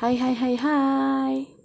Hai hai hai hai.